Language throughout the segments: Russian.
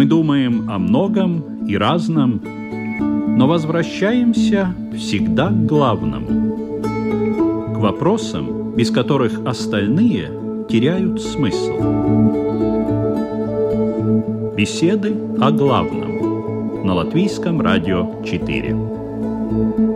Мы думаем о многом и разном, но возвращаемся всегда к главному, к вопросам, без которых остальные теряют смысл. Беседы о главном на Латвийском радио 4.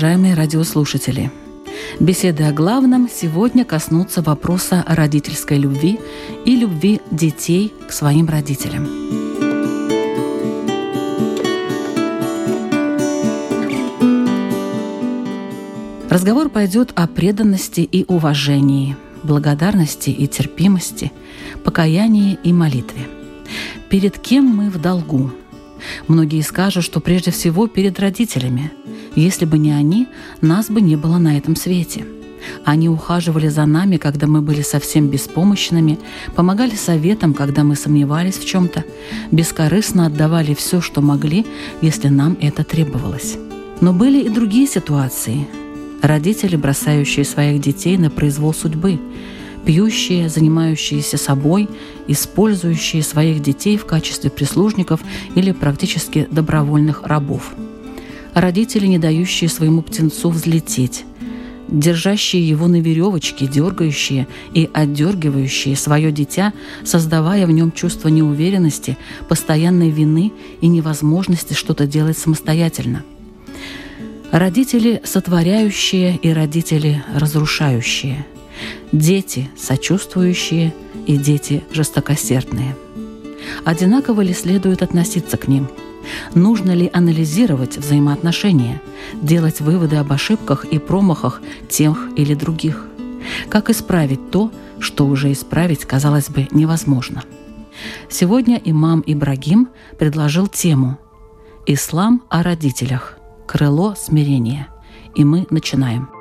Уважаемые радиослушатели! Беседы о главном сегодня коснутся вопроса родительской любви и любви детей к своим родителям. Разговор пойдет о преданности и уважении, благодарности и терпимости, покаянии и молитве. Перед кем мы в долгу? Многие скажут, что прежде всего перед родителями – если бы не они, нас бы не было на этом свете. Они ухаживали за нами, когда мы были совсем беспомощными, помогали советам, когда мы сомневались в чем-то, бескорыстно отдавали все, что могли, если нам это требовалось. Но были и другие ситуации. Родители, бросающие своих детей на произвол судьбы, пьющие, занимающиеся собой, использующие своих детей в качестве прислужников или практически добровольных рабов – родители, не дающие своему птенцу взлететь, держащие его на веревочке, дергающие и отдергивающие свое дитя, создавая в нем чувство неуверенности, постоянной вины и невозможности что-то делать самостоятельно. Родители сотворяющие и родители разрушающие. Дети сочувствующие и дети жестокосердные. Одинаково ли следует относиться к ним – Нужно ли анализировать взаимоотношения, делать выводы об ошибках и промахах тех или других? Как исправить то, что уже исправить, казалось бы, невозможно? Сегодня имам Ибрагим предложил тему «Ислам о родителях. Крыло смирения». И мы начинаем –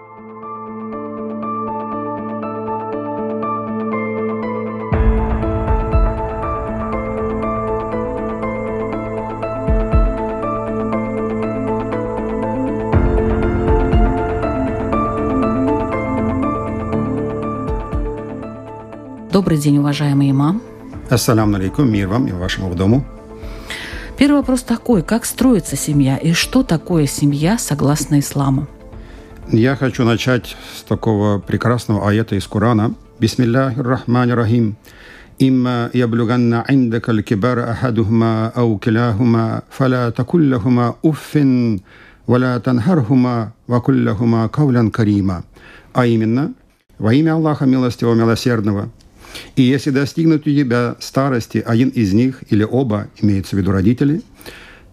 Добрый день, уважаемый имам. Ассаламу алейкум, мир вам и вашему дому. Первый вопрос такой, как строится семья и что такое семья согласно исламу? Я хочу начать с такого прекрасного аята из Корана. Бисмиллахир рахманир рахим. إما يبلغن عندك الكبر أحدهما أو كلاهما فلا تقل لهما أف ولا تنهرهما وقل لهما قولا كريما. А именно, во имя Аллаха Милостивого Милосердного – и если достигнут у тебя старости один из них или оба, имеется в виду родители,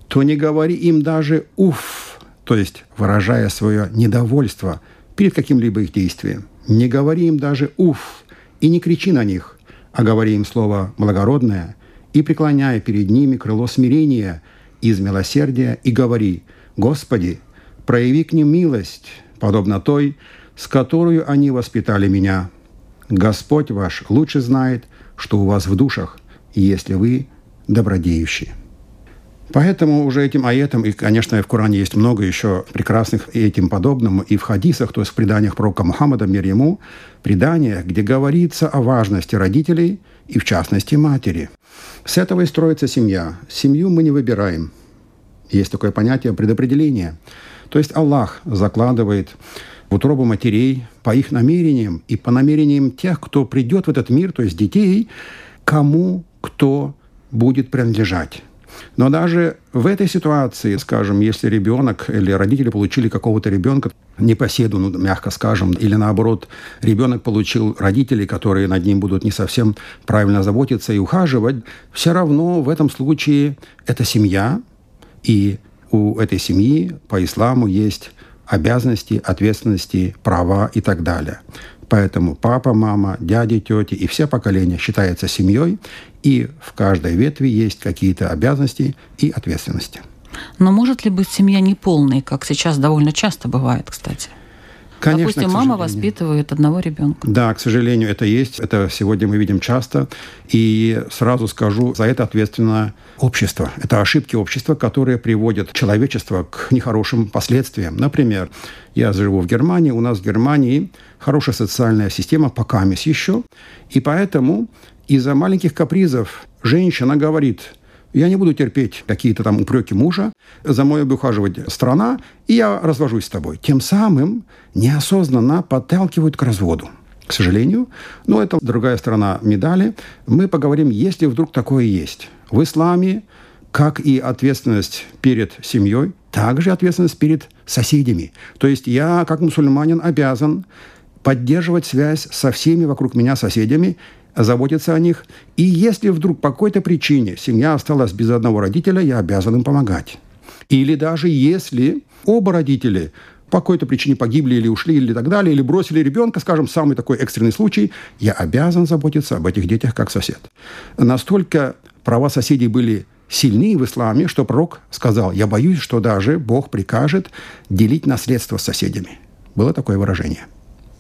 то не говори им даже «уф», то есть выражая свое недовольство перед каким-либо их действием. Не говори им даже «уф» и не кричи на них, а говори им слово благородное и преклоняя перед ними крыло смирения из милосердия и говори «Господи, прояви к ним милость, подобно той, с которой они воспитали меня, Господь ваш лучше знает, что у вас в душах, если вы добродеющие. Поэтому уже этим аетом, и, конечно, в Коране есть много еще прекрасных и этим подобному, и в хадисах, то есть в преданиях пророка Мухаммада, мир ему, преданиях, где говорится о важности родителей и, в частности, матери. С этого и строится семья. Семью мы не выбираем. Есть такое понятие предопределения. То есть Аллах закладывает в утробу матерей по их намерениям и по намерениям тех, кто придет в этот мир, то есть детей, кому кто будет принадлежать. Но даже в этой ситуации, скажем, если ребенок или родители получили какого-то ребенка, непоседу, ну, мягко скажем, или наоборот, ребенок получил родителей, которые над ним будут не совсем правильно заботиться и ухаживать, все равно в этом случае это семья, и у этой семьи по исламу есть обязанности, ответственности, права и так далее. Поэтому папа, мама, дяди, тети и все поколения считаются семьей, и в каждой ветви есть какие-то обязанности и ответственности. Но может ли быть семья неполной, как сейчас довольно часто бывает, кстати? Конечно, Допустим, мама воспитывает одного ребенка. Да, к сожалению, это есть. Это сегодня мы видим часто. И сразу скажу, за это ответственно общество. Это ошибки общества, которые приводят человечество к нехорошим последствиям. Например, я живу в Германии, у нас в Германии хорошая социальная система, пока еще. И поэтому из-за маленьких капризов женщина говорит – я не буду терпеть какие-то там упреки мужа, за мной будет ухаживать страна, и я развожусь с тобой. Тем самым неосознанно подталкивают к разводу. К сожалению, но это другая сторона медали. Мы поговорим, если вдруг такое есть. В исламе, как и ответственность перед семьей, также ответственность перед соседями. То есть я, как мусульманин, обязан поддерживать связь со всеми вокруг меня соседями заботиться о них. И если вдруг по какой-то причине семья осталась без одного родителя, я обязан им помогать. Или даже если оба родителя по какой-то причине погибли или ушли, или так далее, или бросили ребенка, скажем, самый такой экстренный случай, я обязан заботиться об этих детях как сосед. Настолько права соседей были сильны в исламе, что пророк сказал, я боюсь, что даже Бог прикажет делить наследство с соседями. Было такое выражение.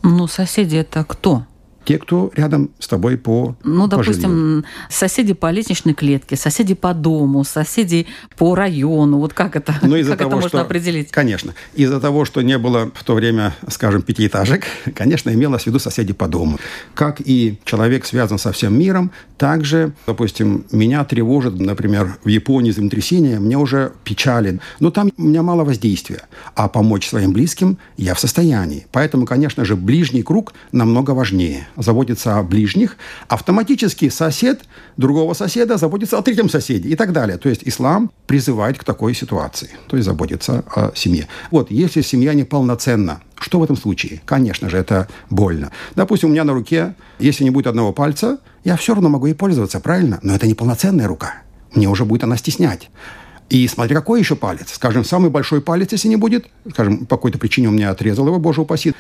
Ну, соседи это кто? Те, кто рядом с тобой по Ну, допустим, по соседи по лестничной клетке, соседи по дому, соседи по району. Вот как это, из-за как того, это можно что, определить? Конечно. Из-за того, что не было в то время, скажем, пятиэтажек, конечно, имелось в виду соседи по дому. Как и человек связан со всем миром, также, допустим, меня тревожит, например, в Японии землетрясение, мне уже печали. Но там у меня мало воздействия. А помочь своим близким я в состоянии. Поэтому, конечно же, ближний круг намного важнее заботится о ближних, автоматически сосед другого соседа заботится о третьем соседе и так далее. То есть ислам призывает к такой ситуации, то есть заботиться о семье. Вот, если семья неполноценна, что в этом случае? Конечно же, это больно. Допустим, у меня на руке, если не будет одного пальца, я все равно могу ей пользоваться, правильно? Но это не полноценная рука. Мне уже будет она стеснять. И смотри, какой еще палец. Скажем, самый большой палец, если не будет, скажем, по какой-то причине у меня отрезал его, боже упаси,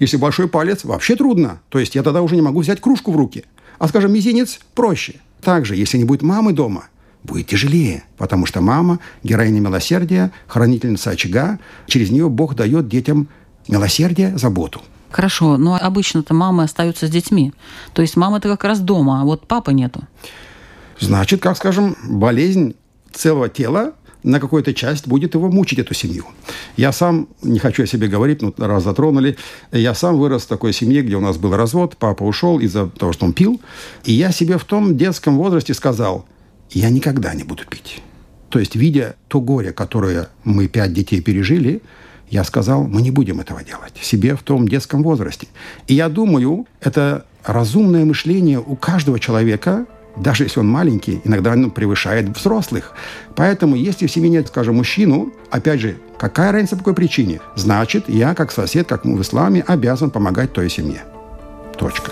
если большой палец, вообще трудно. То есть я тогда уже не могу взять кружку в руки. А, скажем, мизинец проще. Также, если не будет мамы дома, будет тяжелее, потому что мама – героиня милосердия, хранительница очага. Через нее Бог дает детям милосердие, заботу. Хорошо, но обычно-то мамы остаются с детьми. То есть мама-то как раз дома, а вот папы нету. Значит, как скажем, болезнь целого тела на какую-то часть будет его мучить, эту семью. Я сам, не хочу о себе говорить, но раз затронули, я сам вырос в такой семье, где у нас был развод, папа ушел из-за того, что он пил, и я себе в том детском возрасте сказал, я никогда не буду пить. То есть, видя то горе, которое мы пять детей пережили, я сказал, мы не будем этого делать. Себе в том детском возрасте. И я думаю, это разумное мышление у каждого человека – даже если он маленький, иногда он превышает взрослых. Поэтому, если в семье нет, скажем, мужчину, опять же, какая разница по какой причине? Значит, я, как сосед, как в исламе, обязан помогать той семье. Точка.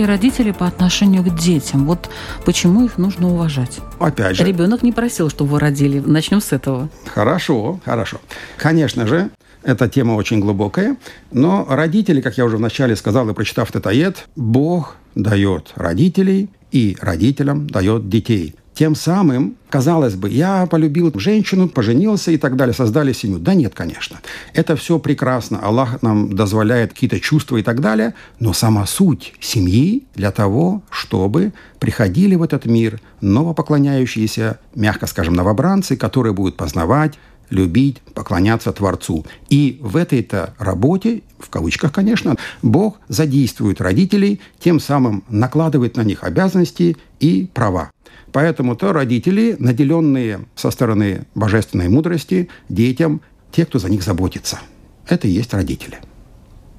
Такие родители по отношению к детям? Вот почему их нужно уважать? Опять же. Ребенок не просил, чтобы вы родили. Начнем с этого. Хорошо, хорошо. Конечно же, эта тема очень глубокая, но родители, как я уже вначале сказал и прочитав этот ает, Бог дает родителей и родителям дает детей. Тем самым, казалось бы, я полюбил женщину, поженился и так далее, создали семью. Да нет, конечно. Это все прекрасно. Аллах нам дозволяет какие-то чувства и так далее. Но сама суть семьи для того, чтобы приходили в этот мир новопоклоняющиеся, мягко скажем, новобранцы, которые будут познавать, любить, поклоняться Творцу. И в этой-то работе, в кавычках, конечно, Бог задействует родителей, тем самым накладывает на них обязанности и права. Поэтому-то родители, наделенные со стороны божественной мудрости, детям, те, кто за них заботится. Это и есть родители.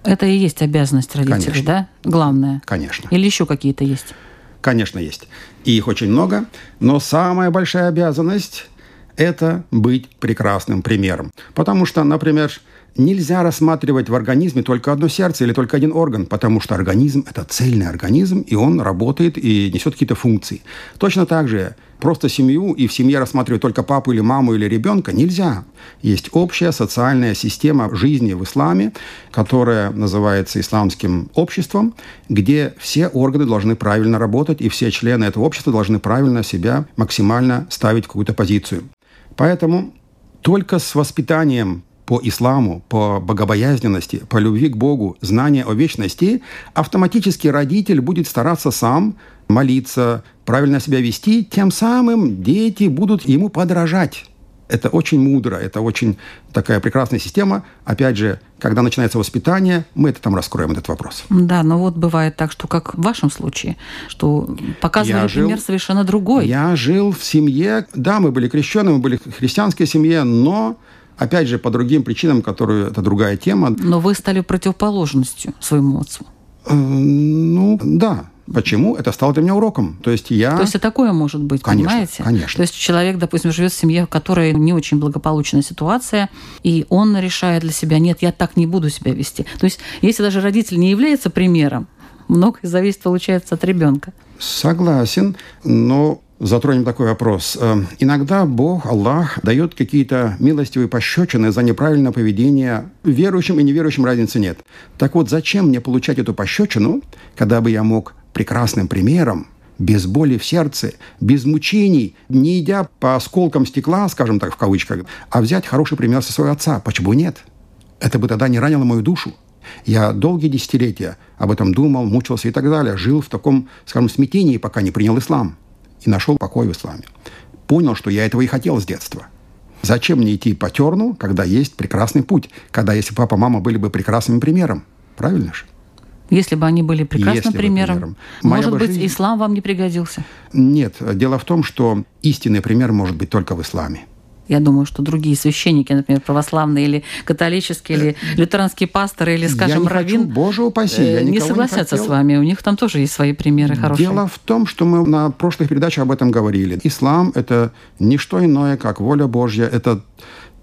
Это и есть обязанность родителей, Конечно. да? Главное. Конечно. Или еще какие-то есть? Конечно, есть. И их очень много. Но самая большая обязанность – это быть прекрасным примером. Потому что, например, нельзя рассматривать в организме только одно сердце или только один орган, потому что организм – это цельный организм, и он работает и несет какие-то функции. Точно так же просто семью и в семье рассматривать только папу или маму или ребенка нельзя. Есть общая социальная система жизни в исламе, которая называется исламским обществом, где все органы должны правильно работать, и все члены этого общества должны правильно себя максимально ставить в какую-то позицию. Поэтому только с воспитанием по исламу, по богобоязненности, по любви к Богу, знания о вечности, автоматически родитель будет стараться сам молиться, правильно себя вести, тем самым дети будут ему подражать. Это очень мудро, это очень такая прекрасная система. Опять же, когда начинается воспитание, мы это там раскроем, этот вопрос. Да, но вот бывает так, что как в вашем случае, что показывали я пример жил, совершенно другой. Я жил в семье, да, мы были крещены, мы были в христианской семье, но опять же, по другим причинам, которые это другая тема. Но вы стали противоположностью своему отцу. Э, ну, да. Почему? Это стало для меня уроком. То есть я... То есть и такое может быть, конечно, понимаете? Конечно. То есть человек, допустим, живет в семье, в которой не очень благополучная ситуация, и он решает для себя, нет, я так не буду себя вести. То есть если даже родитель не является примером, многое зависит, получается, от ребенка. Согласен, но затронем такой вопрос. Э, иногда Бог, Аллах, дает какие-то милостивые пощечины за неправильное поведение. Верующим и неверующим разницы нет. Так вот, зачем мне получать эту пощечину, когда бы я мог прекрасным примером без боли в сердце, без мучений, не идя по осколкам стекла, скажем так, в кавычках, а взять хороший пример со своего отца. Почему нет? Это бы тогда не ранило мою душу. Я долгие десятилетия об этом думал, мучился и так далее. Жил в таком, скажем, смятении, пока не принял ислам. И нашел покой в исламе. Понял, что я этого и хотел с детства. Зачем мне идти по терну, когда есть прекрасный путь? Когда если папа, мама были бы прекрасным примером? Правильно же? Если бы они были прекрасным примером. примером. Может быть, жизнь... ислам вам не пригодился? Нет. Дело в том, что истинный пример может быть только в исламе. Я думаю, что другие священники, например, православные или католические, или лютеранские пасторы, или, скажем, я не раввин, хочу, Боже упаси, я не согласятся не с вами. У них там тоже есть свои примеры хорошие. Дело в том, что мы на прошлых передачах об этом говорили. Ислам – это не что иное, как воля Божья. Это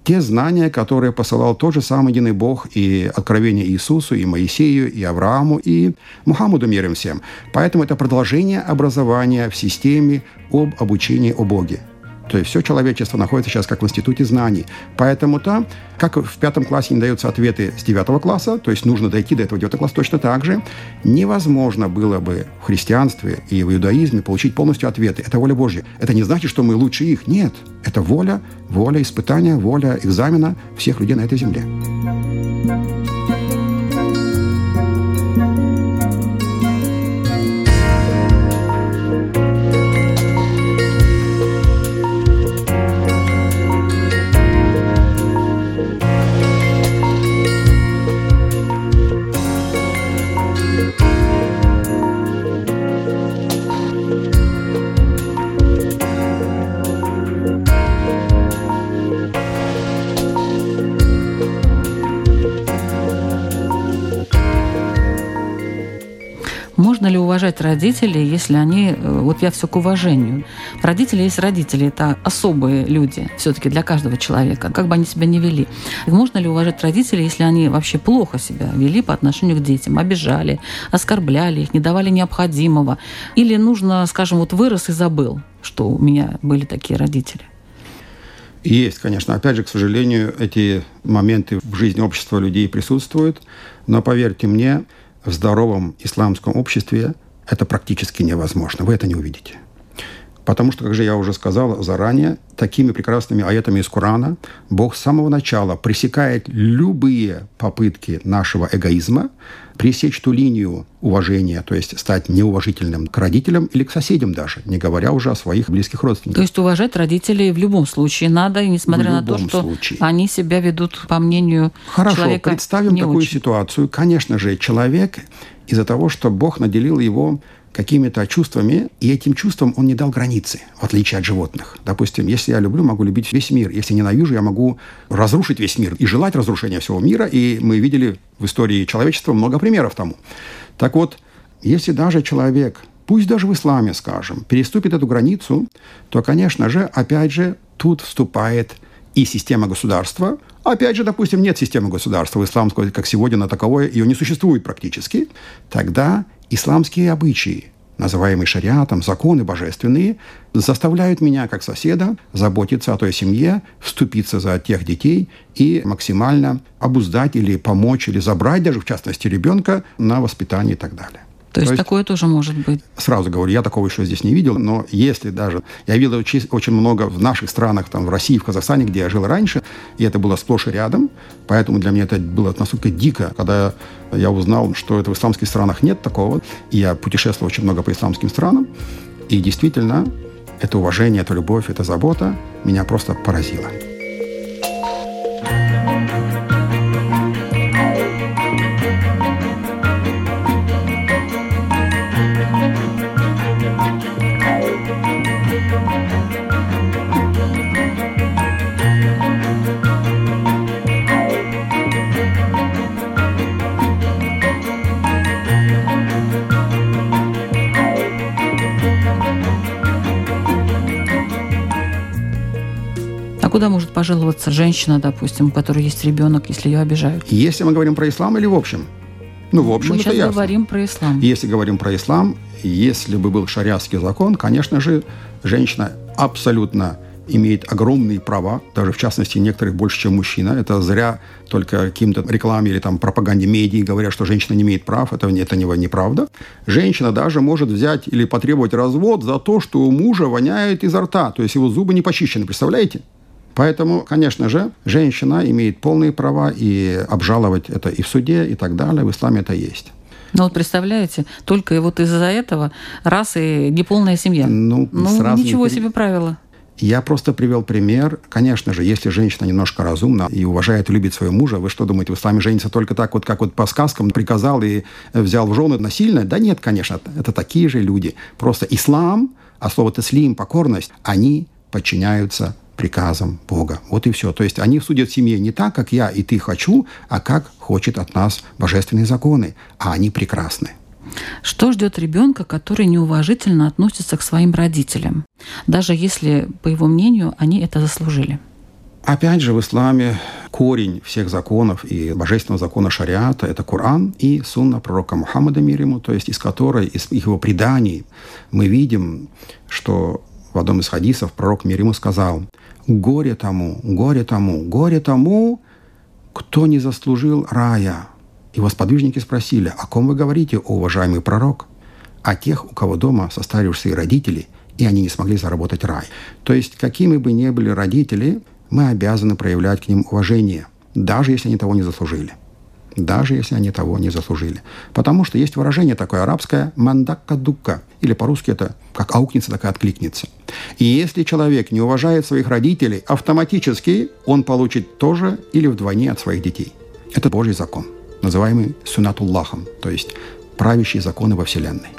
те знания, которые посылал тот же самый единый Бог и откровение Иисусу, и Моисею, и Аврааму, и Мухаммаду мир им всем. Поэтому это продолжение образования в системе об обучении о Боге. То есть все человечество находится сейчас как в институте знаний. Поэтому там, как в пятом классе не даются ответы с девятого класса, то есть нужно дойти до этого девятого класса точно так же, невозможно было бы в христианстве и в иудаизме получить полностью ответы. Это воля Божья. Это не значит, что мы лучше их. Нет. Это воля, воля испытания, воля экзамена всех людей на этой земле. Уважать родителей, если они... Э, вот я все к уважению. Родители есть родители, это особые люди все-таки для каждого человека, как бы они себя не вели. Можно ли уважать родителей, если они вообще плохо себя вели по отношению к детям, обижали, оскорбляли их, не давали необходимого? Или нужно, скажем, вот вырос и забыл, что у меня были такие родители? Есть, конечно. Опять же, к сожалению, эти моменты в жизни общества людей присутствуют. Но поверьте мне, в здоровом исламском обществе это практически невозможно. Вы это не увидите. Потому что, как же я уже сказал заранее, такими прекрасными аятами из Корана Бог с самого начала пресекает любые попытки нашего эгоизма пресечь ту линию уважения, то есть стать неуважительным к родителям или к соседям даже, не говоря уже о своих близких родственниках. То есть уважать родителей в любом случае надо, несмотря на то, что случае. они себя ведут, по мнению Хорошо, человека представим не такую очень. ситуацию. Конечно же, человек из-за того, что Бог наделил его какими-то чувствами, и этим чувствам он не дал границы, в отличие от животных. Допустим, если я люблю, могу любить весь мир. Если ненавижу, я могу разрушить весь мир и желать разрушения всего мира. И мы видели в истории человечества много примеров тому. Так вот, если даже человек, пусть даже в исламе, скажем, переступит эту границу, то, конечно же, опять же, тут вступает и система государства, опять же, допустим, нет системы государства исламского, как сегодня на таковое, ее не существует практически, тогда исламские обычаи, называемые шариатом, законы божественные, заставляют меня, как соседа, заботиться о той семье, вступиться за тех детей и максимально обуздать или помочь, или забрать даже, в частности, ребенка на воспитание и так далее. То, есть, То есть такое тоже может быть? Сразу говорю, я такого еще здесь не видел, но если даже... Я видел очень, очень много в наших странах, там, в России, в Казахстане, где я жил раньше, и это было сплошь и рядом, поэтому для меня это было настолько дико, когда я узнал, что это в исламских странах нет такого. И я путешествовал очень много по исламским странам, и действительно, это уважение, это любовь, это забота меня просто поразило. Пожаловаться женщина, допустим, у которой есть ребенок, если ее обижают? Если мы говорим про ислам или в общем? Ну, в общем, Мы сейчас ясно. говорим про ислам. Если говорим про ислам, если бы был шариатский закон, конечно же, женщина абсолютно имеет огромные права, даже в частности некоторых больше, чем мужчина. Это зря только каким-то рекламе или там пропаганде медий говорят, что женщина не имеет прав. Это, это не, неправда. Женщина даже может взять или потребовать развод за то, что у мужа воняет изо рта, то есть его зубы не почищены. Представляете? Поэтому, конечно же, женщина имеет полные права и обжаловать это и в суде, и так далее. В исламе это есть. Ну вот представляете, только вот из-за этого раз и неполная семья. Ну, ну ничего не... себе правила. Я просто привел пример. Конечно же, если женщина немножко разумна и уважает и любит своего мужа, вы что думаете, в исламе женится только так вот, как вот по сказкам приказал и взял в жены насильно? Да нет, конечно, это такие же люди. Просто ислам, а слово «теслим» – покорность, они подчиняются приказам Бога. Вот и все. То есть они судят семье не так, как я и ты хочу, а как хочет от нас божественные законы. А они прекрасны. Что ждет ребенка, который неуважительно относится к своим родителям, даже если, по его мнению, они это заслужили? Опять же, в исламе корень всех законов и божественного закона шариата – это Коран и сунна пророка Мухаммада мир ему, то есть из которой, из его преданий мы видим, что в одном из хадисов пророк мир ему сказал – Горе тому, горе тому, горе тому, кто не заслужил рая. Его сподвижники спросили, о ком вы говорите, уважаемый пророк? О тех, у кого дома состарившие родители, и они не смогли заработать рай. То есть, какими бы ни были родители, мы обязаны проявлять к ним уважение, даже если они того не заслужили даже если они того не заслужили. Потому что есть выражение такое арабское «мандакка-дукка», или по-русски это как аукнется, так и откликнется. И если человек не уважает своих родителей, автоматически он получит тоже или вдвойне от своих детей. Это Божий закон, называемый сунатуллахом, то есть правящие законы во Вселенной.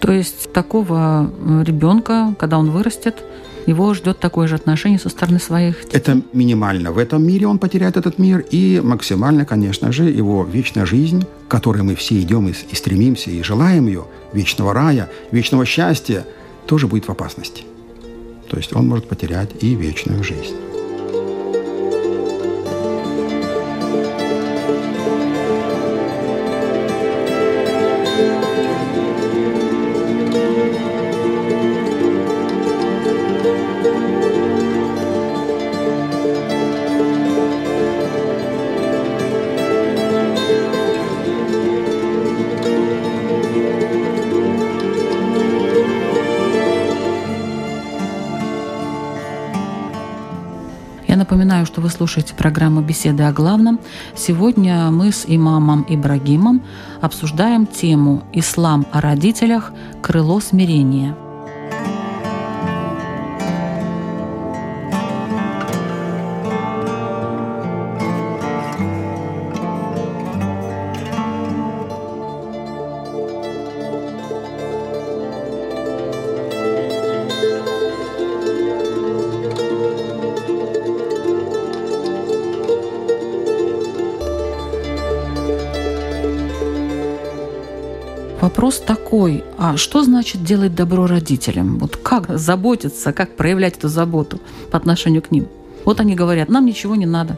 То есть такого ребенка, когда он вырастет, его ждет такое же отношение со стороны своих детей. Это минимально. В этом мире он потеряет этот мир, и максимально, конечно же, его вечная жизнь, к которой мы все идем и, и стремимся, и желаем ее, вечного рая, вечного счастья, тоже будет в опасности. То есть он может потерять и вечную жизнь. Слушаете программу «Беседы о главном». Сегодня мы с имамом Ибрагимом обсуждаем тему «Ислам о родителях. Крыло смирения». Вопрос такой, а что значит делать добро родителям? Вот как заботиться, как проявлять эту заботу по отношению к ним? Вот они говорят, нам ничего не надо.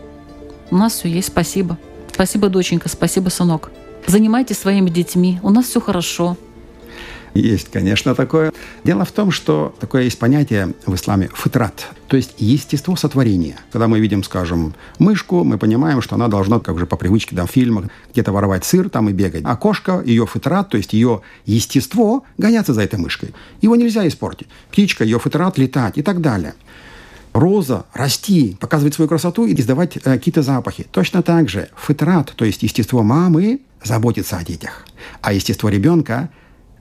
у нас все есть, спасибо. Спасибо, доченька, спасибо, сынок. Занимайтесь своими детьми, у нас все хорошо. Есть, конечно, такое. Дело в том, что такое есть понятие в исламе фитрат, то есть естество сотворения. Когда мы видим, скажем, мышку, мы понимаем, что она должна, как же по привычке, да, в фильмах, где-то воровать сыр там и бегать. А кошка, ее фитрат, то есть ее естество, гоняться за этой мышкой. Его нельзя испортить. Птичка, ее фитрат, летать и так далее роза, расти, показывать свою красоту и издавать э, какие-то запахи. Точно так же фитрат, то есть естество мамы, заботится о детях. А естество ребенка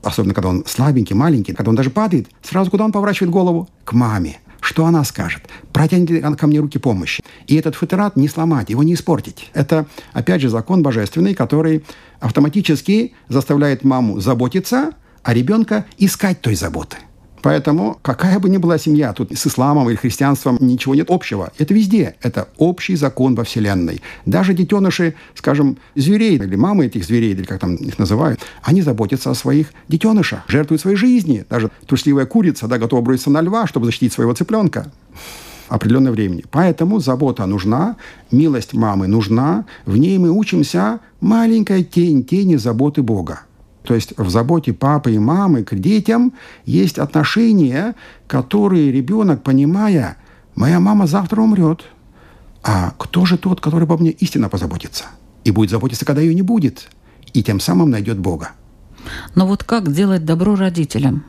особенно когда он слабенький, маленький, когда он даже падает, сразу куда он поворачивает голову? К маме. Что она скажет? Протянет ли она ко мне руки помощи? И этот футерат не сломать, его не испортить. Это, опять же, закон божественный, который автоматически заставляет маму заботиться, а ребенка искать той заботы. Поэтому какая бы ни была семья, тут с исламом или христианством ничего нет общего. Это везде. Это общий закон во Вселенной. Даже детеныши, скажем, зверей, или мамы этих зверей, или как там их называют, они заботятся о своих детенышах, жертвуют своей жизни. Даже трусливая курица да, готова броситься на льва, чтобы защитить своего цыпленка определенное времени. Поэтому забота нужна, милость мамы нужна, в ней мы учимся маленькая тень, тени заботы Бога. То есть в заботе папы и мамы к детям есть отношения, которые ребенок, понимая, моя мама завтра умрет, а кто же тот, который обо мне истинно позаботится? И будет заботиться, когда ее не будет. И тем самым найдет Бога. Но вот как делать добро родителям?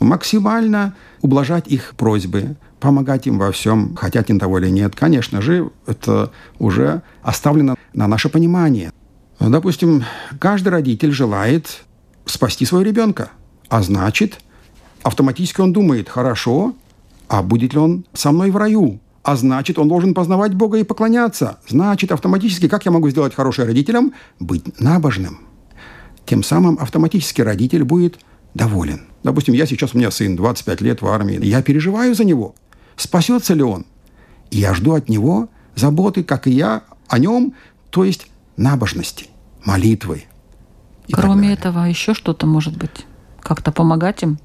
Максимально ублажать их просьбы, помогать им во всем, хотят они того или нет. Конечно же, это уже оставлено на наше понимание. Допустим, каждый родитель желает спасти своего ребенка. А значит, автоматически он думает, хорошо, а будет ли он со мной в раю? А значит, он должен познавать Бога и поклоняться. Значит, автоматически, как я могу сделать хорошим родителем? Быть набожным. Тем самым автоматически родитель будет доволен. Допустим, я сейчас, у меня сын 25 лет в армии, я переживаю за него. Спасется ли он? Я жду от него заботы, как и я о нем, то есть набожности молитвой. Кроме этого, еще что-то может быть? Как-то помогать им?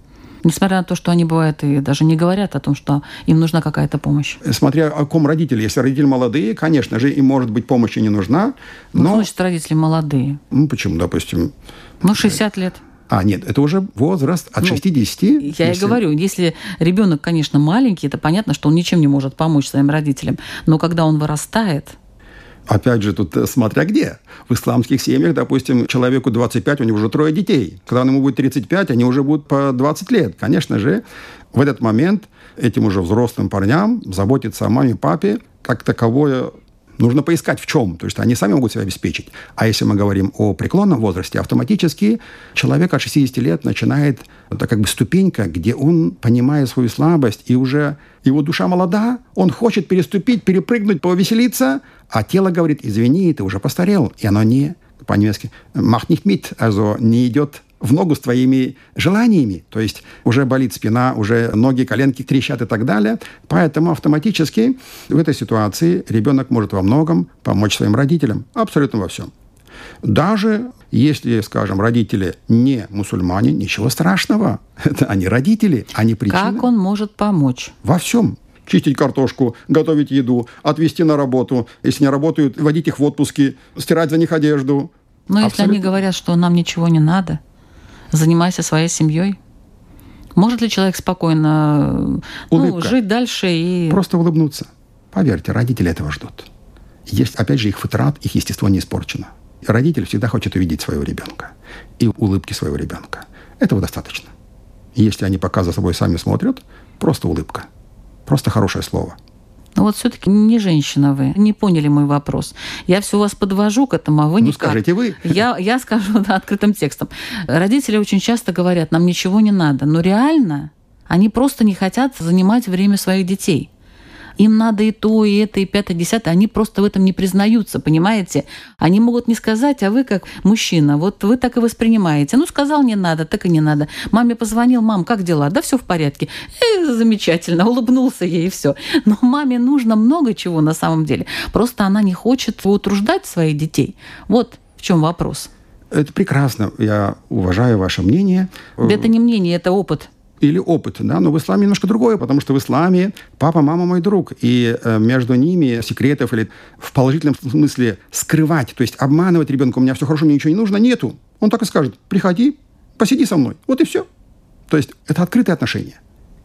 Несмотря на то, что они бывают и даже не говорят о том, что им нужна какая-то помощь. Смотря о ком родители. Если родители молодые, конечно же, им, может быть, помощи не нужна. Ну, но... Ну, значит, родители молодые. Ну, почему, допустим... Ну, 60 лет. А, нет, это уже возраст от ну, 60. Я если... и говорю, если ребенок, конечно, маленький, это понятно, что он ничем не может помочь своим родителям. Но когда он вырастает, Опять же, тут э, смотря где. В исламских семьях, допустим, человеку 25, у него уже трое детей. Когда ему будет 35, они уже будут по 20 лет. Конечно же, в этот момент этим уже взрослым парням заботиться о маме, папе, как таковое нужно поискать в чем. То есть они сами могут себя обеспечить. А если мы говорим о преклонном возрасте, автоматически человек от 60 лет начинает, это как бы ступенька, где он, понимая свою слабость, и уже его душа молода, он хочет переступить, перепрыгнуть, повеселиться, а тело говорит, извини, ты уже постарел. И оно не, по-немецки, macht nicht mit, also не идет в ногу с твоими желаниями. То есть уже болит спина, уже ноги, коленки трещат и так далее. Поэтому автоматически в этой ситуации ребенок может во многом помочь своим родителям. Абсолютно во всем. Даже если, скажем, родители не мусульмане, ничего страшного. Это они родители, они причины. Как он может помочь? Во всем чистить картошку, готовить еду, отвезти на работу, если не работают, водить их в отпуски, стирать за них одежду. Но Абсолютно. если они говорят, что нам ничего не надо, занимайся своей семьей. Может ли человек спокойно ну, жить дальше и... Просто улыбнуться. Поверьте, родители этого ждут. Есть, опять же, их фитрат, их естество не испорчено. Родитель всегда хочет увидеть своего ребенка и улыбки своего ребенка. Этого достаточно. Если они пока за собой сами смотрят, просто улыбка. Просто хорошее слово – но вот все-таки не женщина вы. Не поняли мой вопрос. Я все вас подвожу к этому, а вы ну, никак. скажите вы. Я, я скажу да, открытым текстом. Родители очень часто говорят, нам ничего не надо. Но реально они просто не хотят занимать время своих детей им надо и то, и это, и пятое, десятое. Они просто в этом не признаются, понимаете? Они могут не сказать, а вы как мужчина, вот вы так и воспринимаете. Ну, сказал, не надо, так и не надо. Маме позвонил, мам, как дела? Да все в порядке. И э, замечательно, улыбнулся ей и все. Но маме нужно много чего на самом деле. Просто она не хочет утруждать своих детей. Вот в чем вопрос. Это прекрасно. Я уважаю ваше мнение. Это не мнение, это опыт. Или опыт, да, но в исламе немножко другое, потому что в исламе папа, мама мой друг, и э, между ними секретов или в положительном смысле скрывать, то есть обманывать ребенка, у меня все хорошо, мне ничего не нужно, нету. Он так и скажет, приходи, посиди со мной, вот и все. То есть это открытые отношения.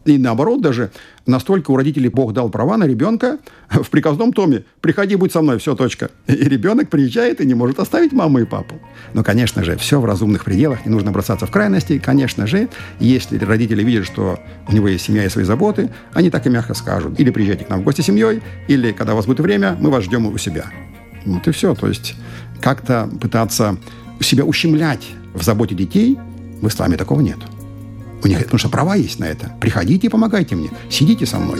И наоборот даже, настолько у родителей Бог дал права на ребенка в приказном томе. Приходи, будь со мной, все, точка. И ребенок приезжает и не может оставить маму и папу. Но, конечно же, все в разумных пределах, не нужно бросаться в крайности. Конечно же, если родители видят, что у него есть семья и свои заботы, они так и мягко скажут. Или приезжайте к нам в гости с семьей, или когда у вас будет время, мы вас ждем у себя. Вот и все. То есть как-то пытаться себя ущемлять в заботе детей, в исламе такого нет. У них, потому что права есть на это. Приходите и помогайте мне. Сидите со мной.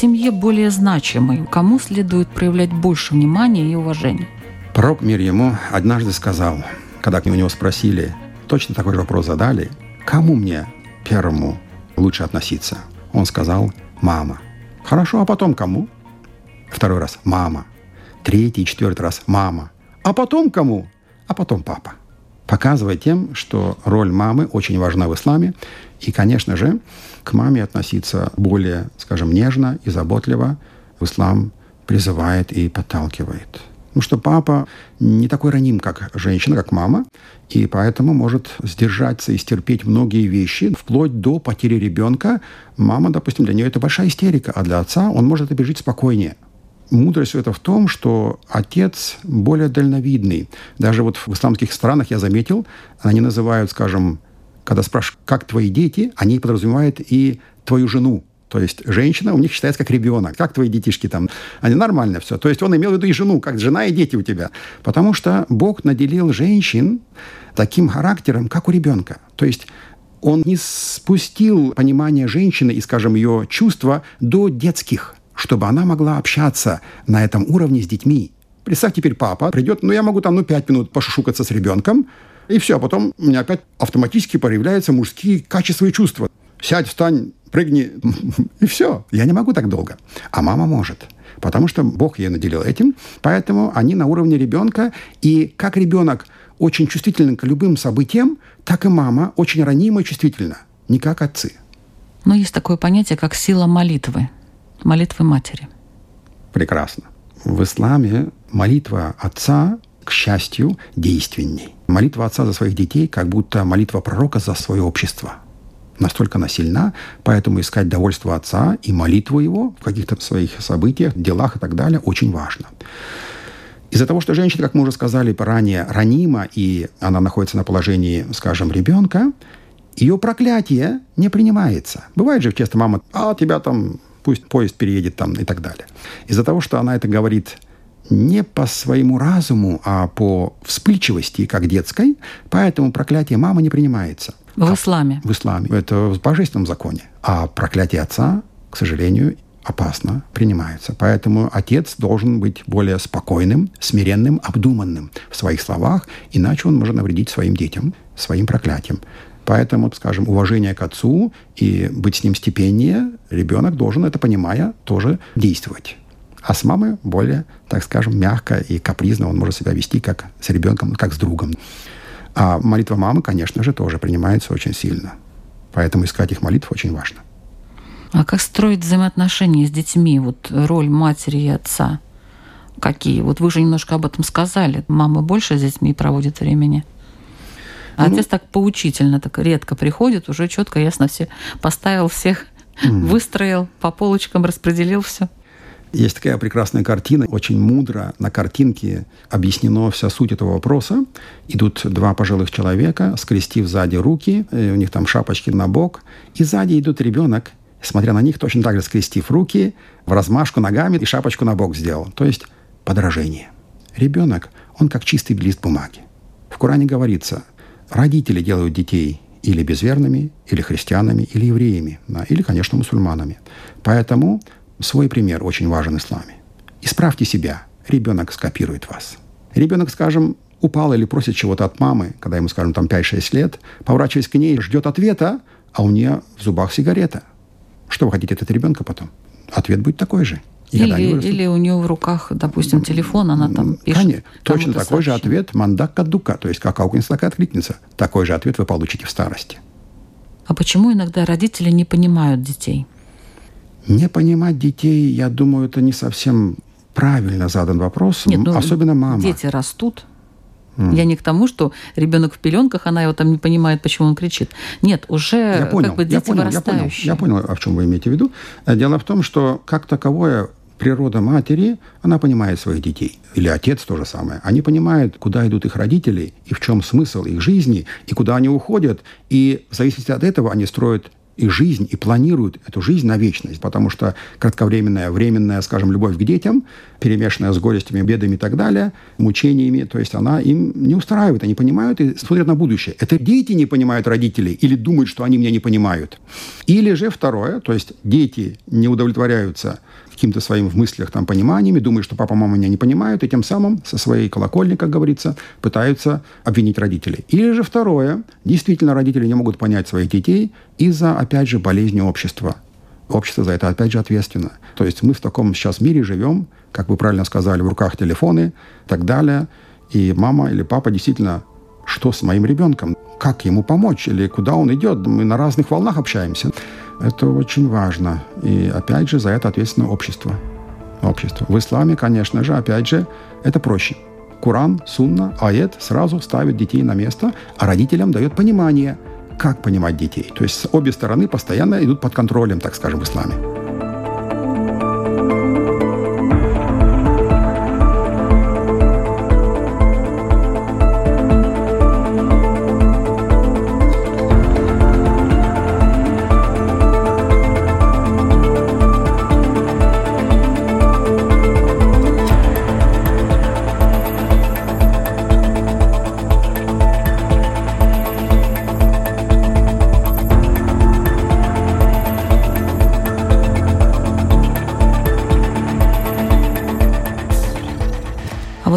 Семье более значимый, кому следует проявлять больше внимания и уважения? Пророк мир ему однажды сказал, когда у него спросили, точно такой же вопрос задали, кому мне первому лучше относиться? Он сказал, мама. Хорошо, а потом кому? Второй раз, мама. Третий, четвертый раз, мама. А потом кому? А потом папа. Показывая тем, что роль мамы очень важна в исламе. И, конечно же, к маме относиться более, скажем, нежно и заботливо в ислам призывает и подталкивает. Ну что папа не такой раним, как женщина, как мама, и поэтому может сдержаться и стерпеть многие вещи, вплоть до потери ребенка. Мама, допустим, для нее это большая истерика, а для отца он может это пережить спокойнее. Мудрость это в том, что отец более дальновидный. Даже вот в исламских странах я заметил, они называют, скажем, когда спрашивают, как твои дети, они подразумевают и твою жену. То есть женщина у них считается как ребенок. Как твои детишки там? Они нормально все. То есть он имел в виду и жену, как жена и дети у тебя. Потому что Бог наделил женщин таким характером, как у ребенка. То есть он не спустил понимание женщины и, скажем, ее чувства до детских, чтобы она могла общаться на этом уровне с детьми. Представь, теперь папа придет, ну, я могу там, ну, пять минут пошушукаться с ребенком, и все, а потом у меня опять автоматически появляются мужские качества и чувства. Сядь, встань, прыгни, и все. Я не могу так долго. А мама может. Потому что Бог ее наделил этим. Поэтому они на уровне ребенка. И как ребенок очень чувствителен к любым событиям, так и мама очень ранима и чувствительна. Не как отцы. Но есть такое понятие, как сила молитвы. Молитвы матери. Прекрасно. В исламе молитва отца к счастью, действенней. Молитва отца за своих детей, как будто молитва пророка за свое общество. Настолько она сильна, поэтому искать довольство отца и молитву его в каких-то своих событиях, делах и так далее очень важно. Из-за того, что женщина, как мы уже сказали ранее, ранима, и она находится на положении, скажем, ребенка, ее проклятие не принимается. Бывает же часто мама, а тебя там, пусть поезд переедет там и так далее. Из-за того, что она это говорит не по своему разуму, а по вспыльчивости, как детской, поэтому проклятие мамы не принимается. В исламе? В исламе. Это в божественном законе. А проклятие отца, к сожалению, опасно принимается. Поэтому отец должен быть более спокойным, смиренным, обдуманным в своих словах, иначе он может навредить своим детям, своим проклятием. Поэтому, скажем, уважение к отцу и быть с ним степеннее, ребенок должен, это понимая, тоже действовать. А с мамой более, так скажем, мягко и капризно он может себя вести как с ребенком, как с другом. А молитва мамы, конечно же, тоже принимается очень сильно. Поэтому искать их молитв очень важно. А как строить взаимоотношения с детьми? Вот роль матери и отца какие? Вот вы же немножко об этом сказали. Мама больше с детьми проводит времени. А ну, отец так поучительно, так редко приходит, уже четко, ясно все поставил всех, mm. выстроил, по полочкам распределил все. Есть такая прекрасная картина, очень мудро на картинке объяснена вся суть этого вопроса. Идут два пожилых человека, скрестив сзади руки, у них там шапочки на бок, и сзади идут ребенок, смотря на них, точно так же скрестив руки, в размашку ногами и шапочку на бок сделал. То есть подражение. Ребенок, он как чистый лист бумаги. В Коране говорится, родители делают детей или безверными, или христианами, или евреями, да, или, конечно, мусульманами. Поэтому свой пример очень важен исламе. Исправьте себя, ребенок скопирует вас. Ребенок, скажем, упал или просит чего-то от мамы, когда ему, скажем, там 5-6 лет, поворачиваясь к ней, ждет ответа, а у нее в зубах сигарета. Что вы хотите от ребенка потом? Ответ будет такой же. Или, или у нее в руках, допустим, телефон, она там пишет. Конечно, точно такой же ответ мандак кадука, то есть как аукнется, так и откликнется. Такой же ответ вы получите в старости. А почему иногда родители не понимают детей? Не понимать детей, я думаю, это не совсем правильно задан вопрос, Нет, ну, особенно мама. Дети растут. Mm. Я не к тому, что ребенок в пеленках, она его там не понимает, почему он кричит. Нет, уже я понял, как бы дети я понял, вырастающие. Я понял, я понял, о чем вы имеете в виду. Дело в том, что как таковое природа матери, она понимает своих детей. Или отец то же самое. Они понимают, куда идут их родители, и в чем смысл их жизни, и куда они уходят. И в зависимости от этого они строят и жизнь, и планируют эту жизнь на вечность. Потому что кратковременная, временная, скажем, любовь к детям, перемешанная с горестями, бедами и так далее, мучениями, то есть она им не устраивает, они понимают и смотрят на будущее. Это дети не понимают родителей или думают, что они меня не понимают. Или же второе, то есть дети не удовлетворяются каким-то своим в мыслях там пониманиями, думают, что папа, мама меня не понимают, и тем самым со своей колокольни, как говорится, пытаются обвинить родителей. Или же второе, действительно родители не могут понять своих детей из-за, опять же, болезни общества. Общество за это, опять же, ответственно. То есть мы в таком сейчас мире живем, как вы правильно сказали, в руках телефоны и так далее. И мама или папа действительно, что с моим ребенком? Как ему помочь? Или куда он идет? Мы на разных волнах общаемся. Это очень важно. И опять же, за это ответственно общество. общество. В исламе, конечно же, опять же, это проще. Куран, сунна, аят сразу ставит детей на место, а родителям дает понимание, как понимать детей. То есть обе стороны постоянно идут под контролем, так скажем, в исламе.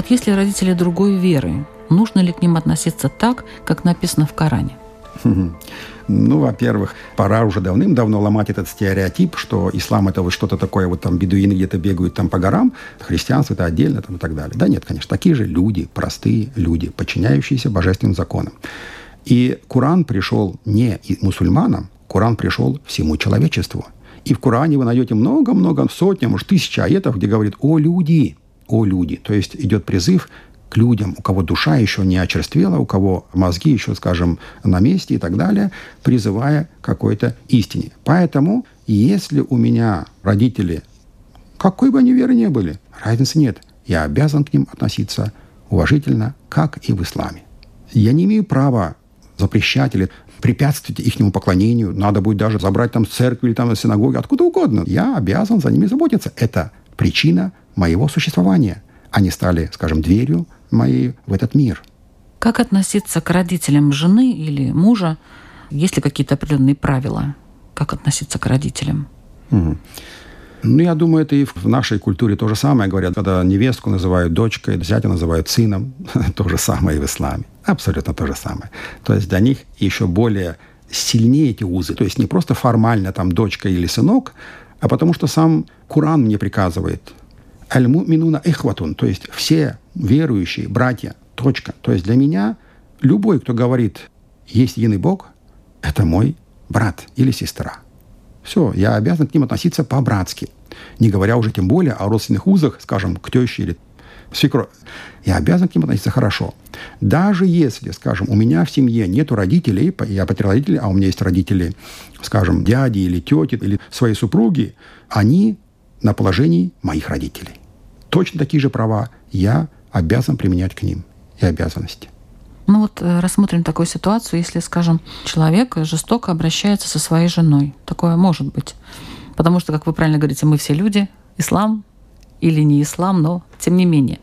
Если родители другой веры, нужно ли к ним относиться так, как написано в Коране? Ну, во-первых, пора уже давным-давно ломать этот стереотип, что ислам это вот что-то такое, вот там бедуины где-то бегают там по горам, христианство это отдельно там и так далее. Да нет, конечно, такие же люди, простые люди, подчиняющиеся божественным законам. И Коран пришел не мусульманам, Коран пришел всему человечеству. И в Коране вы найдете много-много, сотни, может, тысячи аетов, где говорит «О люди!» О люди. То есть идет призыв к людям, у кого душа еще не очерствела, у кого мозги еще, скажем, на месте и так далее, призывая какой-то истине. Поэтому, если у меня родители, какой бы они веры ни были, разницы нет, я обязан к ним относиться уважительно, как и в исламе. Я не имею права запрещать или препятствовать их поклонению. Надо будет даже забрать там с церкви или там синагоги, откуда угодно. Я обязан за ними заботиться. Это причина моего существования. Они стали, скажем, дверью моей в этот мир. Как относиться к родителям жены или мужа? Есть ли какие-то определенные правила? Как относиться к родителям? Угу. Ну, я думаю, это и в нашей культуре то же самое говорят. Когда невестку называют дочкой, зятя называют сыном, то же самое и в исламе. Абсолютно то же самое. То есть для них еще более сильнее эти узы. То есть не просто формально там дочка или сынок, а потому что сам Куран мне приказывает Аль-муминуна ихватун, то есть все верующие братья, точка. То есть для меня любой, кто говорит, есть единый Бог, это мой брат или сестра. Все, я обязан к ним относиться по-братски. Не говоря уже тем более о родственных узах, скажем, к теще или свекрови. Я обязан к ним относиться хорошо. Даже если, скажем, у меня в семье нет родителей, я потерял родителей, а у меня есть родители, скажем, дяди или тети, или свои супруги, они на положении моих родителей точно такие же права я обязан применять к ним и обязанности. Ну вот э, рассмотрим такую ситуацию, если, скажем, человек жестоко обращается со своей женой. Такое может быть. Потому что, как вы правильно говорите, мы все люди, ислам или не ислам, но тем не менее.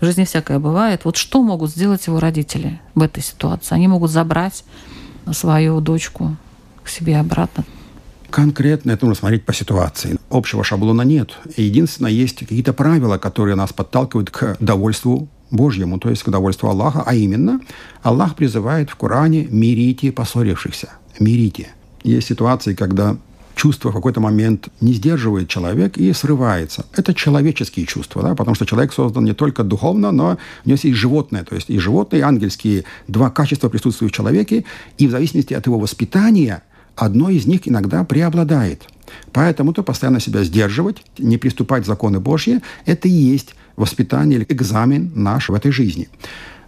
В жизни всякое бывает. Вот что могут сделать его родители в этой ситуации? Они могут забрать свою дочку к себе обратно? Конкретно это нужно смотреть по ситуации. Общего шаблона нет. Единственное, есть какие-то правила, которые нас подталкивают к довольству Божьему, то есть к довольству Аллаха, а именно Аллах призывает в Коране «мирите поссорившихся». Мирите. Есть ситуации, когда чувство в какой-то момент не сдерживает человек и срывается. Это человеческие чувства, да, потому что человек создан не только духовно, но у него есть и животное, то есть и животные, и ангельские. Два качества присутствуют в человеке, и в зависимости от его воспитания одно из них иногда преобладает. Поэтому то постоянно себя сдерживать, не приступать к законы Божьи, это и есть воспитание или экзамен наш в этой жизни.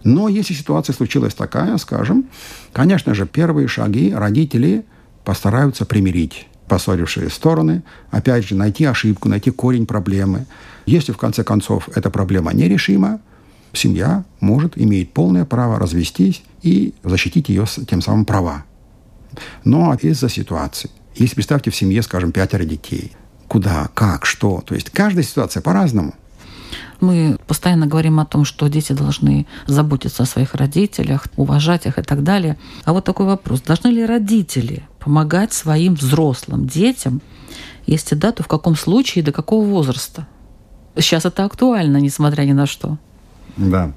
Но если ситуация случилась такая, скажем, конечно же, первые шаги родители постараются примирить поссорившие стороны, опять же, найти ошибку, найти корень проблемы. Если, в конце концов, эта проблема нерешима, семья может, имеет полное право развестись и защитить ее тем самым права. Но из-за ситуации. Если представьте в семье, скажем, пятеро детей, куда, как, что, то есть каждая ситуация по-разному – мы постоянно говорим о том, что дети должны заботиться о своих родителях, уважать их и так далее. А вот такой вопрос. Должны ли родители помогать своим взрослым детям? Если да, то в каком случае и до какого возраста? Сейчас это актуально, несмотря ни на что. Да.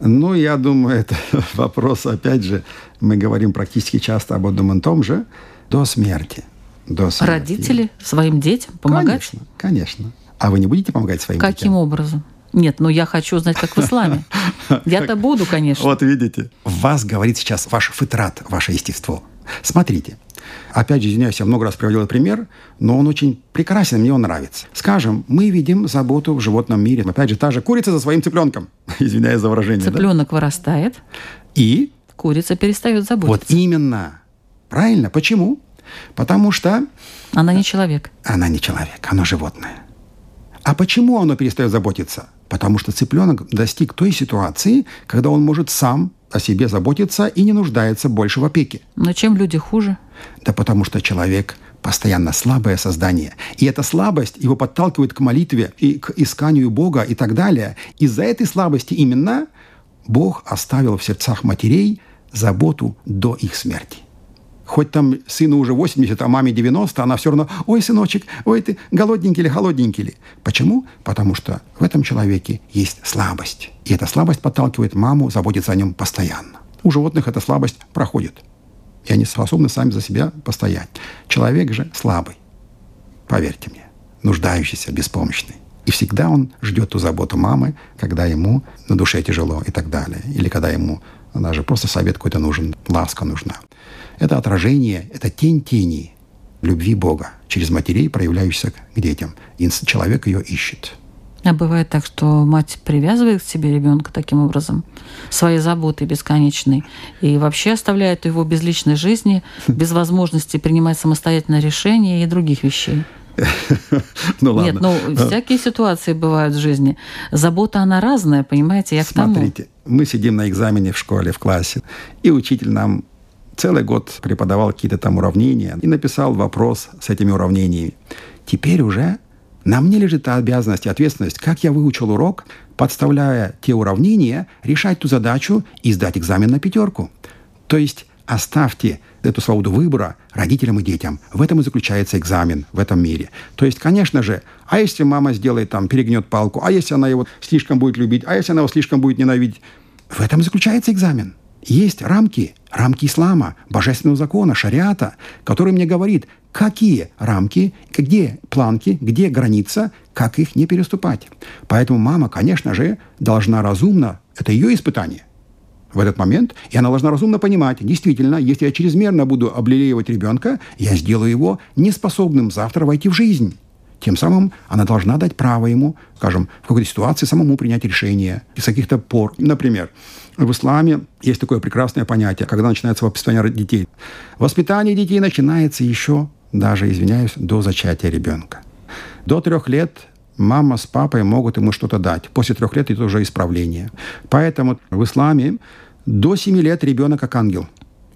Ну, я думаю, это вопрос, опять же, мы говорим практически часто об одном и том же, до смерти. До смерти. Родители своим детям помогать? Конечно, конечно. А вы не будете помогать своим Каким детям? Каким образом? Нет, ну я хочу узнать, как в исламе. Я-то буду, конечно. Вот видите, в вас говорит сейчас ваш фитрат, ваше естество. Смотрите. Опять же, извиняюсь, я много раз приводил пример, но он очень прекрасен, мне он нравится. Скажем, мы видим заботу в животном мире. Опять же, та же курица за своим цыпленком. Извиняюсь за выражение. Цыпленок да? вырастает. И? Курица перестает заботиться. Вот именно. Правильно. Почему? Потому что... Она не человек. Она не человек, она животное. А почему оно перестает заботиться? Потому что цыпленок достиг той ситуации, когда он может сам о себе заботиться и не нуждается больше в опеке. Но чем люди хуже? Да потому что человек постоянно слабое создание. И эта слабость его подталкивает к молитве и к исканию Бога и так далее. Из-за этой слабости именно Бог оставил в сердцах матерей заботу до их смерти хоть там сыну уже 80, а маме 90, она все равно, ой, сыночек, ой, ты голодненький или холодненький ли. Почему? Потому что в этом человеке есть слабость. И эта слабость подталкивает маму заботиться о нем постоянно. У животных эта слабость проходит. И они способны сами за себя постоять. Человек же слабый. Поверьте мне. Нуждающийся, беспомощный. И всегда он ждет ту заботу мамы, когда ему на душе тяжело и так далее. Или когда ему даже просто совет какой-то нужен, ласка нужна. Это отражение, это тень тени любви Бога через матерей, проявляющихся к детям. И человек ее ищет. А бывает так, что мать привязывает к себе ребенка таким образом, своей заботой бесконечной, и вообще оставляет его без личной жизни, без возможности принимать самостоятельное решение и других вещей. Ну ладно. Нет, ну всякие ситуации бывают в жизни. Забота, она разная, понимаете, я к тому. Смотрите, мы сидим на экзамене в школе, в классе, и учитель нам целый год преподавал какие-то там уравнения и написал вопрос с этими уравнениями. Теперь уже на мне лежит обязанность и ответственность, как я выучил урок, подставляя те уравнения, решать ту задачу и сдать экзамен на пятерку. То есть оставьте эту свободу выбора родителям и детям. В этом и заключается экзамен в этом мире. То есть, конечно же, а если мама сделает там, перегнет палку, а если она его слишком будет любить, а если она его слишком будет ненавидеть, в этом и заключается экзамен. Есть рамки, рамки ислама, божественного закона, шариата, который мне говорит, какие рамки, где планки, где граница, как их не переступать. Поэтому мама, конечно же, должна разумно, это ее испытание – в этот момент, и она должна разумно понимать, действительно, если я чрезмерно буду облелеивать ребенка, я сделаю его неспособным завтра войти в жизнь. Тем самым она должна дать право ему, скажем, в какой-то ситуации самому принять решение из каких-то пор. Например, в исламе есть такое прекрасное понятие, когда начинается воспитание детей. Воспитание детей начинается еще, даже, извиняюсь, до зачатия ребенка. До трех лет мама с папой могут ему что-то дать. После трех лет это уже исправление. Поэтому в исламе до 7 лет ребенок как ангел.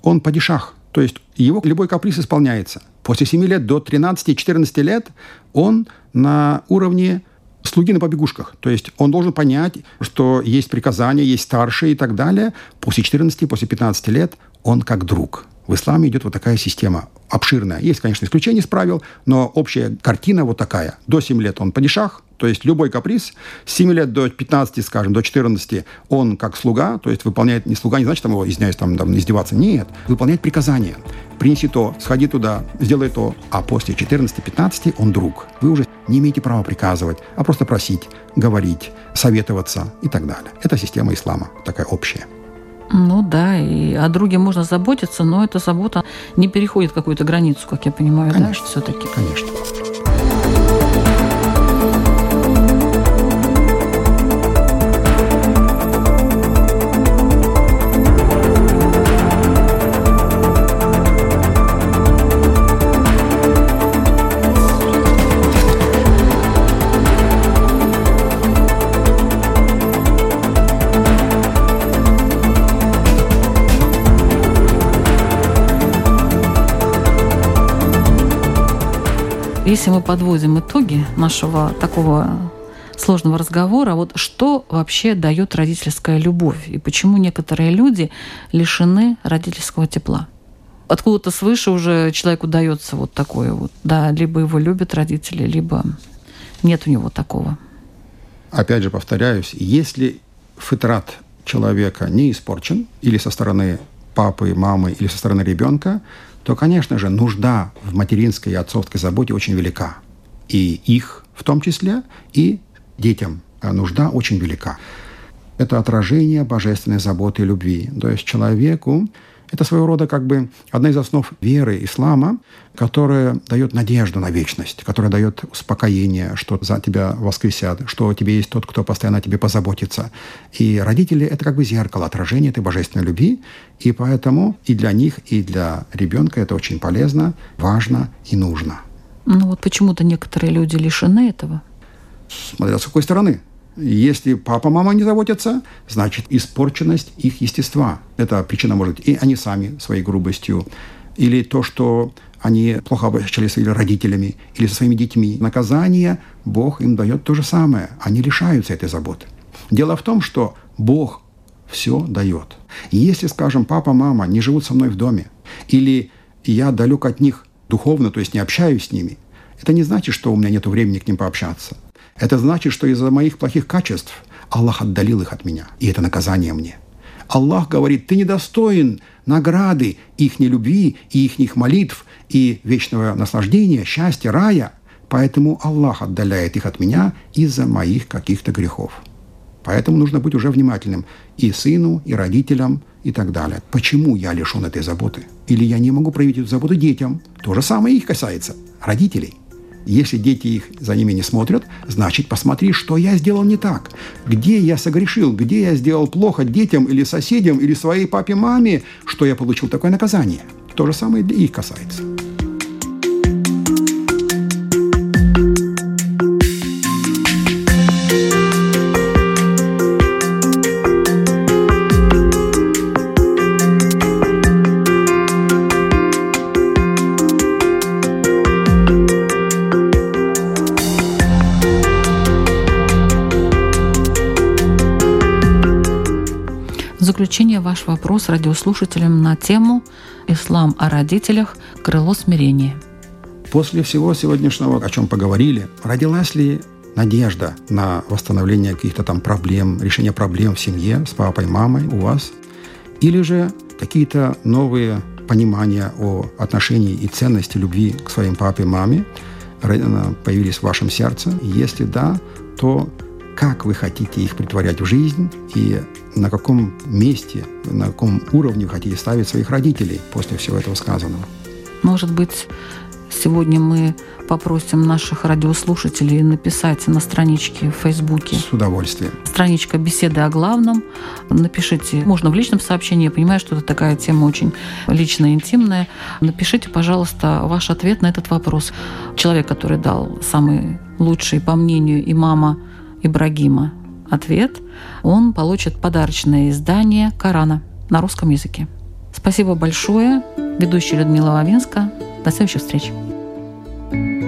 Он падишах, то есть его любой каприз исполняется. После 7 лет до 13-14 лет он на уровне слуги на побегушках. То есть он должен понять, что есть приказания, есть старшие и так далее. После 14, после 15 лет он как друг. В исламе идет вот такая система обширная. Есть, конечно, исключения из правил, но общая картина вот такая. До 7 лет он падишах, то есть любой каприз. С 7 лет до 15, скажем, до 14 он как слуга, то есть выполняет, не слуга, не значит там его, извиняюсь, там, там издеваться. Нет, выполняет приказания. Принеси то, сходи туда, сделай то. А после 14-15 он друг. Вы уже не имеете права приказывать, а просто просить, говорить, советоваться и так далее. Это система ислама, такая общая. Ну да, и о друге можно заботиться, но эта забота не переходит какую-то границу, как я понимаю, конечно, да, все-таки. Конечно. Если мы подводим итоги нашего такого сложного разговора, вот что вообще дает родительская любовь и почему некоторые люди лишены родительского тепла? Откуда-то свыше уже человеку дается вот такое вот, да, либо его любят родители, либо нет у него такого. Опять же повторяюсь, если фитрат человека не испорчен или со стороны папы, мамы или со стороны ребенка, то, конечно же, нужда в материнской и отцовской заботе очень велика. И их в том числе, и детям нужда очень велика. Это отражение божественной заботы и любви. То есть человеку это своего рода как бы одна из основ веры ислама, которая дает надежду на вечность, которая дает успокоение, что за тебя воскресят, что у тебя есть тот, кто постоянно о тебе позаботится. И родители – это как бы зеркало, отражение этой божественной любви, и поэтому и для них, и для ребенка это очень полезно, важно и нужно. Ну вот почему-то некоторые люди лишены этого. Смотря с какой стороны. Если папа, мама не заботятся, значит испорченность их естества. Это причина может быть и они сами своей грубостью, или то, что они плохо обращались с своими родителями или со своими детьми. Наказание Бог им дает то же самое. Они лишаются этой заботы. Дело в том, что Бог все дает. если, скажем, папа, мама не живут со мной в доме, или я далек от них духовно, то есть не общаюсь с ними, это не значит, что у меня нет времени к ним пообщаться. Это значит, что из-за моих плохих качеств Аллах отдалил их от меня. И это наказание мне. Аллах говорит, ты недостоин награды их любви и их молитв и вечного наслаждения, счастья, рая. Поэтому Аллах отдаляет их от меня из-за моих каких-то грехов. Поэтому нужно быть уже внимательным и сыну, и родителям, и так далее. Почему я лишен этой заботы? Или я не могу проявить эту заботу детям? То же самое их касается, родителей – если дети их за ними не смотрят, значит, посмотри, что я сделал не так. Где я согрешил, где я сделал плохо детям или соседям или своей папе-маме, что я получил такое наказание. То же самое и их касается. Заключение ваш вопрос радиослушателям на тему «Ислам о родителях. Крыло смирения». После всего сегодняшнего, о чем поговорили, родилась ли надежда на восстановление каких-то там проблем, решение проблем в семье с папой, мамой у вас? Или же какие-то новые понимания о отношении и ценности любви к своим папе и маме появились в вашем сердце? Если да, то как вы хотите их притворять в жизнь и на каком месте, на каком уровне вы хотите ставить своих родителей после всего этого сказанного. Может быть, сегодня мы попросим наших радиослушателей написать на страничке в Фейсбуке. С удовольствием. Страничка «Беседы о главном». Напишите, можно в личном сообщении, я понимаю, что это такая тема очень личная, интимная. Напишите, пожалуйста, ваш ответ на этот вопрос. Человек, который дал самый лучший, по мнению имама Ибрагима ответ, он получит подарочное издание Корана на русском языке. Спасибо большое. Ведущая Людмила Вавинска. До следующих встреч. thank you